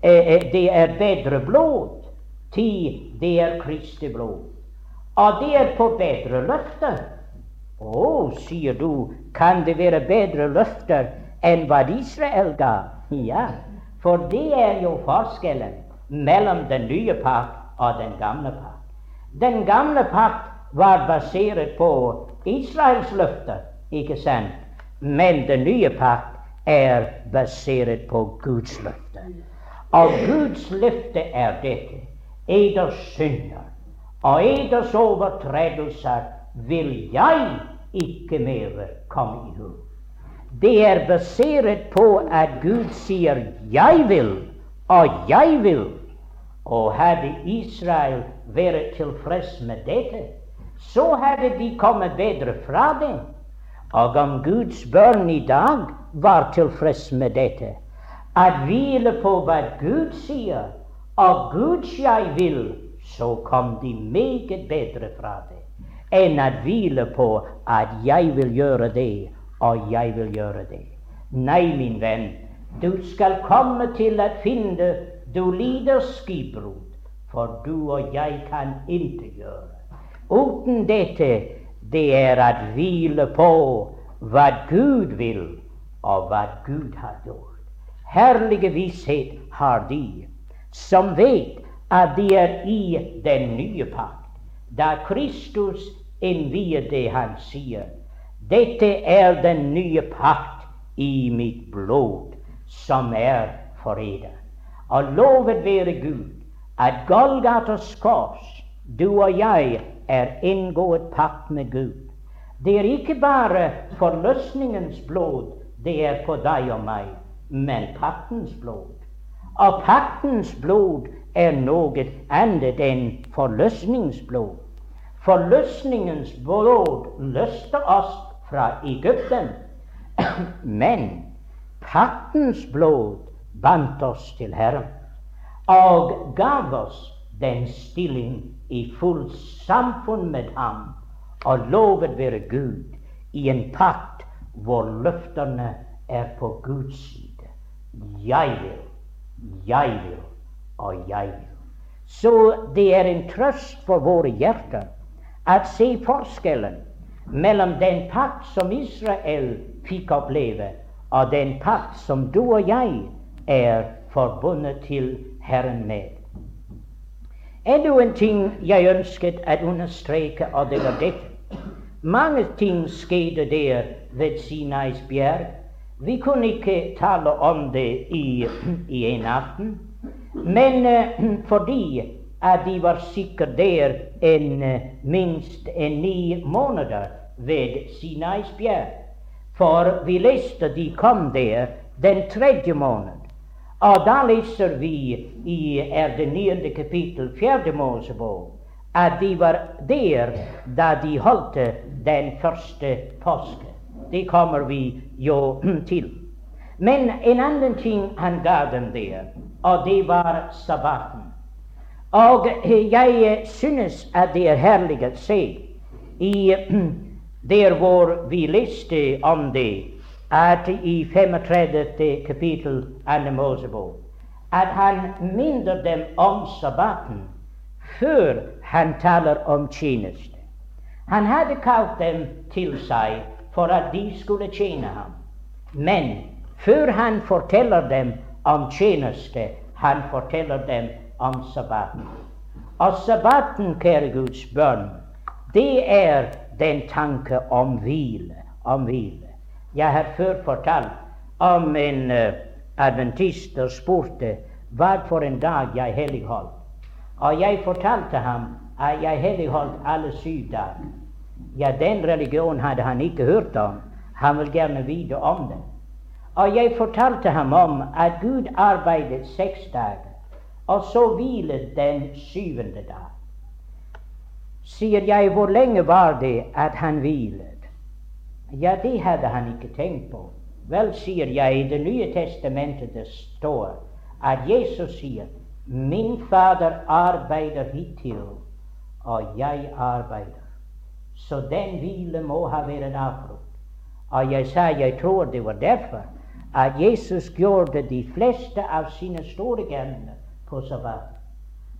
eh, eh Det er bedre blod. Ti, det er Kristi blod. Og det er på bedre løfter. Å, sier du, kan det være bedre løfter enn hva Israel ga? Ja, for det er jo forskjellen mellom den nye pakt og den gamle pakt. Den gamle pakt var basert på Israels løfter, ikke sant? Men den nye pakt er basert på Guds løfter. Og Guds løfte er dette. Eders synder og eders overtredelser vil jeg ikke mer komme i hu. Det er basert på at Gud sier 'jeg vil', og 'jeg vil'. Og hadde Israel vært tilfreds med dette, så hadde de kommet bedre fra det. Og om Guds barn i dag var tilfreds med dette, at hvile på hva Gud sier, og Guds 'jeg vil', så kom de meget bedre fra det enn at hvile på at 'jeg vil gjøre det', og 'jeg vil gjøre det'. Nei, min venn, du skal komme til å finne du lider skipbrud, for du og jeg kan ikke gjøre. Uten dette det er å hvile på hva Gud vil, og hva Gud har gjort. Herlige visshet har de som vet at de er i den nye pakt. Da Kristus innvier det han sier, dette er den nye pakt i mitt blod, som er for. Og lovet være Gud at Golgatas kors, du og jeg, er inngått pakt med Gud. Det er ikke bare forløsningens blod det er på deg og meg, men paktens blod. Og paktens blod er noe annet enn forløsningsblod. Forløsningens blod løste oss fra Egypten, men paktens blod bandt oss til Herren og gav oss den stilling i fullt samfunn med ham. Og lovet være Gud i en pakt hvor løftene er på Guds side. Jeg vil, jeg vil og jeg vil. Så det er en trøst for våre hjerter at se forskjellen mellom den pakt som Israel fikk oppleve, og den pakt som du og jeg er forbundet til Herren med. Enda en ting jeg ønsket å understreke, og det var dette. Mange ting skjedde der ved Sinais bjerg. Vi kunne ikke tale om det i, i en aften. Men uh, fordi at de var sikkert der en, uh, minst en ni måneder ved Sinais bjerg. For vi leste de kom der den tredje måned. Og da leser vi i er det niende kapittel, fjerde Mosebok, at de var der da de holdt den første påske. Det kommer vi jo til. Men en annen ting han ga dem der, og det var sabbaten. Og jeg synes at det er herlig å se i der hvor vi leste om det at i 35. kapittel av Mosebok at han minner dem om sabbaten før han taler om tjeneste. Han hadde kalt dem til seg for at de skulle tjene ham. Men før han forteller dem om tjeneste, han forteller dem om sabbaten. Og sabbaten, kjære Guds bønn, det er den tanke om hvile. Om hvile. Jeg har før fortalt om en uh, adventist som spurte hva for en dag jeg helligholdt. Og jeg fortalte ham at jeg helligholdt alle syv dager. Ja, den religion hadde han ikke hørt om. Han vil gjerne vite om den. Og jeg fortalte ham om at Gud arbeidet seks dager, og så hvilet den syvende dag. Sier jeg, hvor lenge var det at han hvilet? Ja, det hadde han ikke tenkt på. Vel, sier jeg, i Det nye testamentet det står at Jesus sier Min Fader arbeider hittil, og jeg arbeider. Så den hvile må ha vært avbrutt. Og jeg sa jeg tror det var derfor at Jesus gjorde de fleste av sine store gjerninger på sabbat.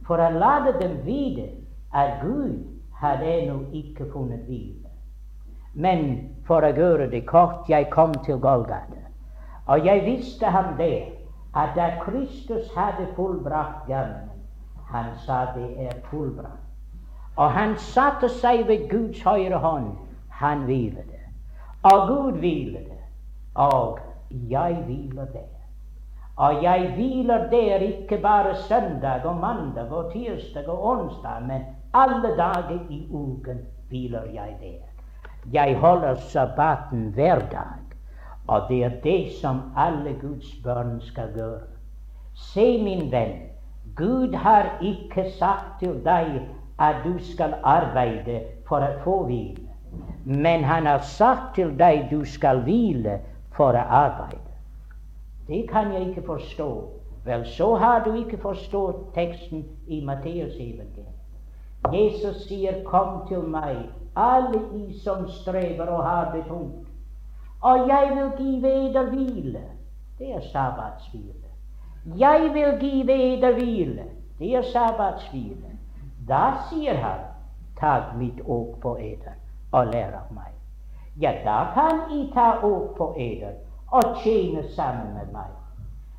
For å lade dem vite at Gud hadde ennå ikke funnet hvile. Men for å gjøre det kort, jeg kom til Golgata. Og jeg visste ham det, at da Kristus hadde fullbrakt gjerningen, han sa det er fullbrakt. Og han satte seg ved Guds høyre hånd. Han hvilte. Og Gud hvilte. Og jeg hviler der. Og jeg hviler der ikke bare søndag og mandag og tirsdag og onsdag, men alle dager i uken hviler jeg der. Jeg holder sabbaten hver dag, og det er det som alle Guds barn skal gjøre. Se, min venn, Gud har ikke sagt til deg at du skal arbeide for å få hvile, men han har sagt til deg du skal hvile for å arbeide. Det kan jeg ikke forstå. Vel, så har du ikke forstått teksten i Matteusevangeliet. Jesus sier, 'Kom til meg, alle de som strever og har det tungt, og jeg vil give eder hvile.' Det er sabbatshvile. Jeg vil give eder hvile. Det er sabbatshvile. Da sier han, 'Tag mitt åk på eder og lær av meg'. Ja, da kan I ta åk på eder og tjene sammen med meg.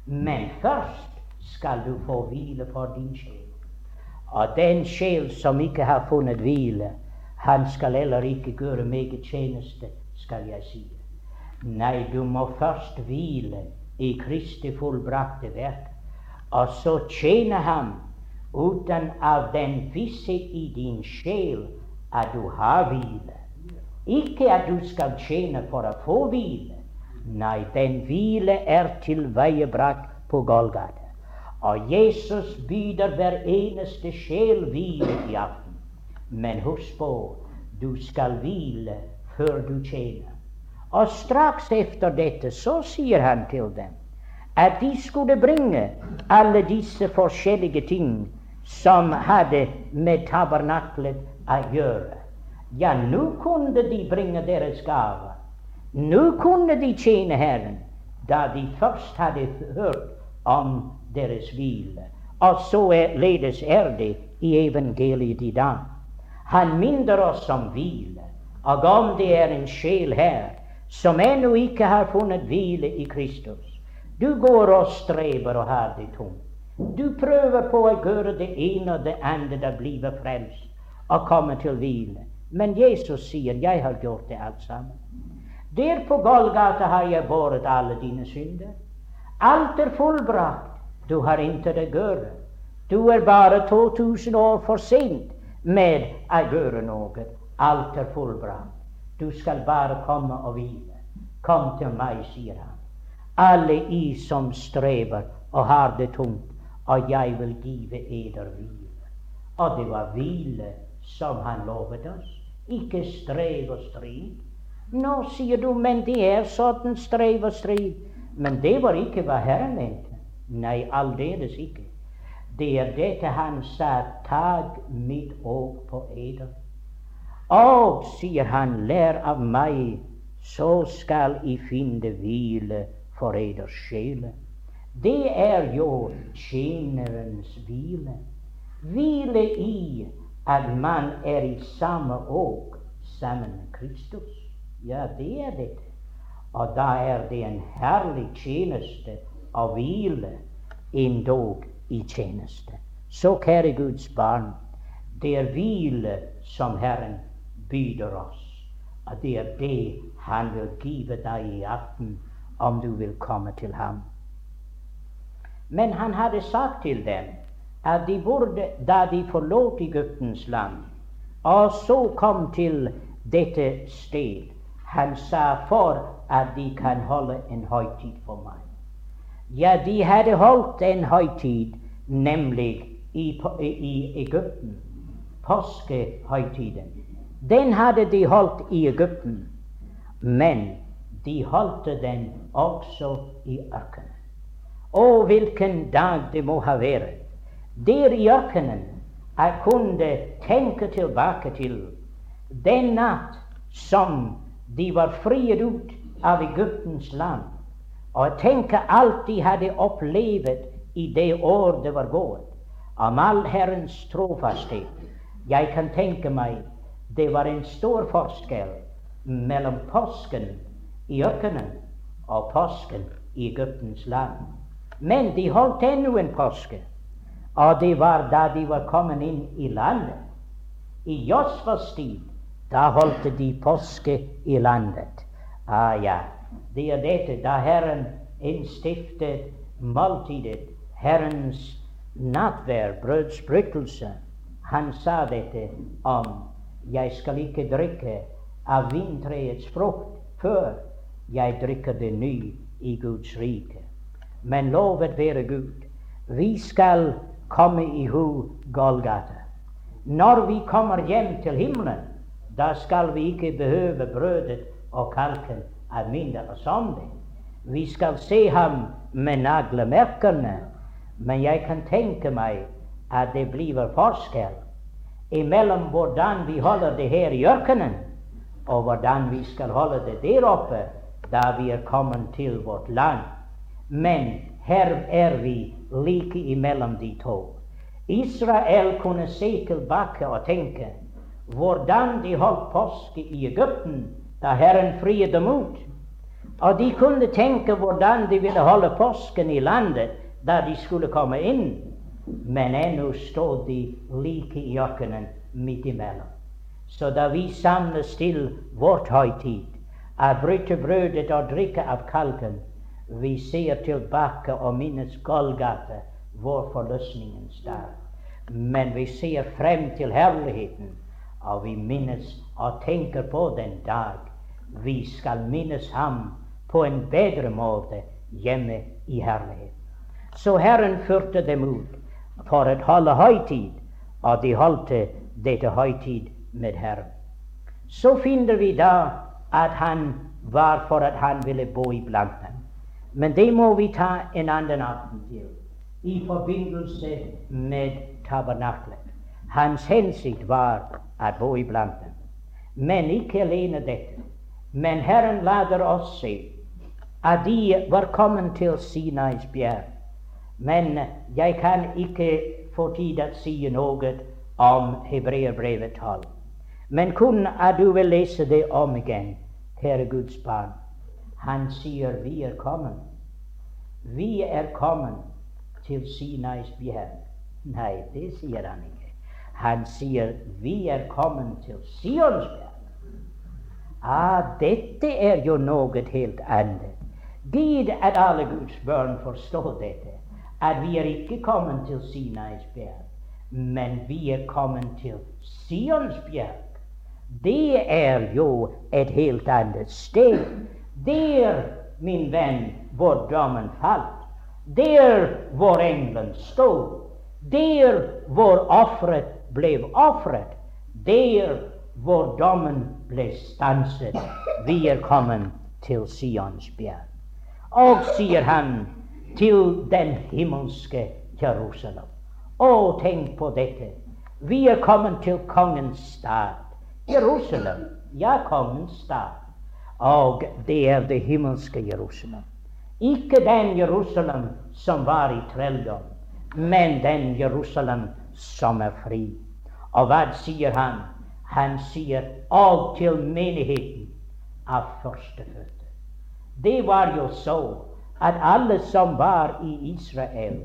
Men først skal du få hvile for din sjel. Og den sjel som ikke har funnet hvile, han skal heller ikke gjøre meg tjeneste, skal jeg si. Nei, du må først hvile i Kristi fullbrakte verk, og så tjene ham uten av den visse i din sjel at du har hvile. Ikke at du skal tjene for å få hvile, Nei, den hvile er tilveiebrakt på Golgata. Og Jesus byr hver eneste sjel hvile i aften. Men husk på, du skal hvile før du tjener. Og straks etter dette så sier han til dem at de skulle bringe alle disse forskjellige ting som hadde med tabernaklet å gjøre. Ja, nå kunne de bringe deres gaver. Nå kunne de tjene Herren da de først hadde hørt om deres hvile. Og således er det i evangeliet i dag. Han minner oss om hvile. Og om det er en sjel her som ennå ikke har funnet hvile i Kristus Du går og strever og har det tungt. Du prøver på å gjøre det ene og det andre da bli frelst og komme til hvile. Men Jesus sier 'Jeg har gjort det alt sammen'. Der på Golgata har jeg båret alle dine synder. Alt er fullbrakt. Du har intet å gjøre. Du er bare 2000 år for sent med å gjøre noe. Alt er fullbrakt. Du skal bare komme og hvile. Kom til meg, sier han. Alle I som strever og har det tungt, og jeg vil give eder hvile. Og det var hvile som han lovet oss. Ikke strev og strid. Nå sier du, men det er sånn strev og strid. Men det var ikke hva Herren mente. Nei, aldeles ikke. Det er dette han sa, tag mitt åk på eder. Og, sier han, lær av meg, så skal I finne hvile for eders sjele. Det er jo tjenerens hvile. Hvile i at man er i samme åk sammen med Kristus. Ja, det er det. Og da er det en herlig tjeneste å hvile endog i tjeneste. Så, kjære Guds barn, det er hvile som Herren byder oss. Og det er det Han vil give deg i aften om du vil komme til ham. Men han hadde sagt til dem at de burde, da de forlot Egyptens land, og så kom til dette sted Han sa for at de kan holde en høytid for meg. Ja, de hadde holdt en høytid, nemlig i, i Egypten. Påskehøytiden. Den hadde de holdt i Egypten, men de holdt den også i ørkenen. Å, hvilken dag det må ha vært. Der i ørkenen jeg kunne tenke tilbake til den natt som de var friet ut av Egyptens land, og tenke alt de hadde opplevd i det år det var gått om all Herrens trofasthet. Jeg kan tenke meg det var en stor forskjell mellom påsken i ørkenen og påsken i Egyptens land. Men de holdt ennå en påske, og det var da de var kommet inn i landet. I Josfas tid, da holdt de påske i landet. Ah ja, det er dette da Herren innstiftet måltidet, Herrens nattvær, brødsbrytelse. Han sa dette om jeg skal ikke drikke av vintreets frukt før jeg drikker det ny i Guds rike. Men lovet være Gud, vi skal komme i hu Golgata. Når vi kommer hjem til himmelen, da skal vi ikke behøve brødet og kalken av mindre sånne. Vi skal se ham med naglemerkene men jeg kan tenke meg at det blir forskjell imellom hvordan vi holder det her i ørkenen, og hvordan vi skal holde det der oppe da vi er kommet til vårt land. Men her er vi like imellom de to. Israel kunne se tilbake og tenke hvordan de holdt påske i Egypten da Herren friet dem ut. Og de kunne tenke hvordan de ville holde påsken i landet da de skulle komme inn, men ennå stod de like i ørkenen midt imellom. Så da vi samles til vårt høytid, av bryte brødet og drikke av kalken, vi ser tilbake og minnes Golgata, vår forløsningens dag. Men vi ser frem til herligheten, og vi minnes og tenker på den dag vi skal minnes ham på en bedre måte hjemme i herlighet. Så Herren førte dem ut for å holde høytid, og de holdt dette høytid med Herren. Så finner vi da at han var for at han ville bo iblant dem. Men det må vi ta en annen aften til, i forbindelse med tabernaklet. Hans hensikt var å bo iblant dem. Men ikke alene dette. Men Herren lader oss se at de var kommet til Sinais bjerg. Men jeg kan ikke få tid til å si noe om Hebreerbrevet 12. Men kun at du vil lese det om igjen, kjære Guds barn. Han sier vi er kommet. Vi er kommet til Sinais bjerg. Nei, det sier han ikke. Han sier vi er kommet til Sionsberg'. Ah, dette er jo noe helt annet. Gid at alle Guds barn forstår dette at vi er ikke kommet til Sinais bjerg, men vi er kommet til Sionsbjerg. Det er jo et helt annet sted. Der, min venn, hvor dommen falt. Der hvor engelen stod. Der hvor offeret ble ofret. Der hvor dommen ble stanset. Vi er kommet til Sions bjerg. Og sier han til den himmelske Jerusalem. Å, tenk på dette. Vi er kommet til kongens stad. Jerusalem. Ja, kongens stad. Og det er det himmelske Jerusalem. Ikke den Jerusalem som var i trelldom, men den Jerusalem som er fri. Og hva sier han? Han sier alt til menigheten av førstefødte. det var jo så at alle som var i Israel,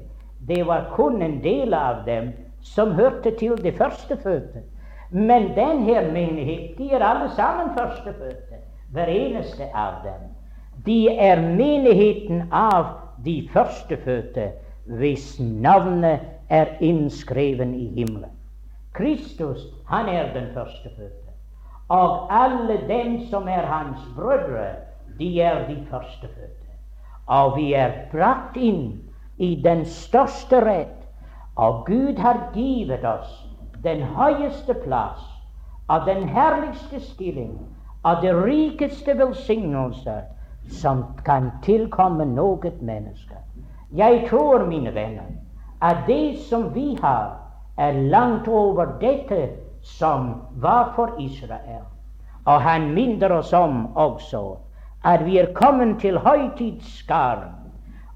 det var kun en del av dem som hørte til de førstefødte. Men denne menigheten, de er alle sammen førstefødte, hver eneste av dem. De er menigheten av de førstefødte, hvis navnet er innskreven i himmelen. Kristus, han er den førstefødte. Og alle dem som er hans brødre, de er de førstefødte. Og vi er brakt inn i den største rett. Og Gud har givet oss den høyeste plass, av den herligste stilling, av det rikeste velsignelser som kan tilkomme noe menneske. Jeg tror, mine venner, at det som vi har, er langt over dette som var for Israel. Og han minner oss om også at vi er kommet til høytidsskaren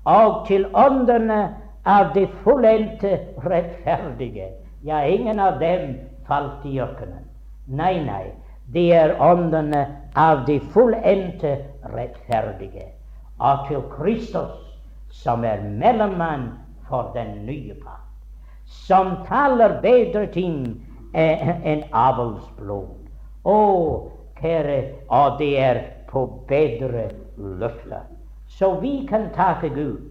og til åndene av det fullendte rettferdige. Ja, ingen av dem falt i ørkenen. Nei, nei, det er åndene av det fullendte rettferdige. Og til Kristus, som er mellommann for den nye pakt, som taler bedre ting enn avlsblod. Å, kjære, og det er på bedre løfter. Så vi kan takke Gud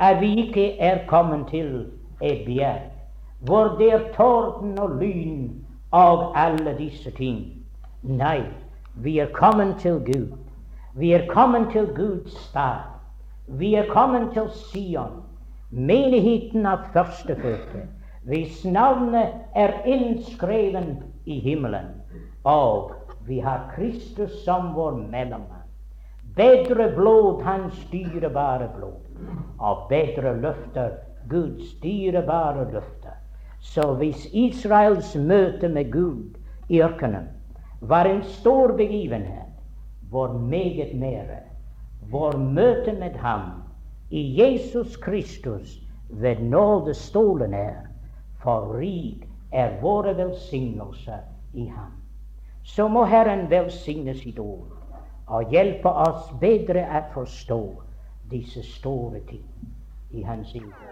at vi ikke er kommet til et bjerg hvor det er torden og lyn og alle disse ting. Nei, vi er kommet til Gud. Vi er kommet til Guds stad. Vi er kommet til Sion menigheten av førstefødte, hvis navnet er innskreven i himmelen, og vi har Kristus som vår mellommann. Bedre blod, hans dyrebare blod, og bedre løfter, Guds dyrebare løfter. Så hvis Israels møte med Gud i ørkenen var en stor begivenhet, hvor meget mere vår møte med ham i Jesus Kristus ved nådestolen er, for rik er våre velsignelser i Ham. Så må Herren velsigne sitt ord og hjelpe oss bedre å forstå disse store ting i Hans liv.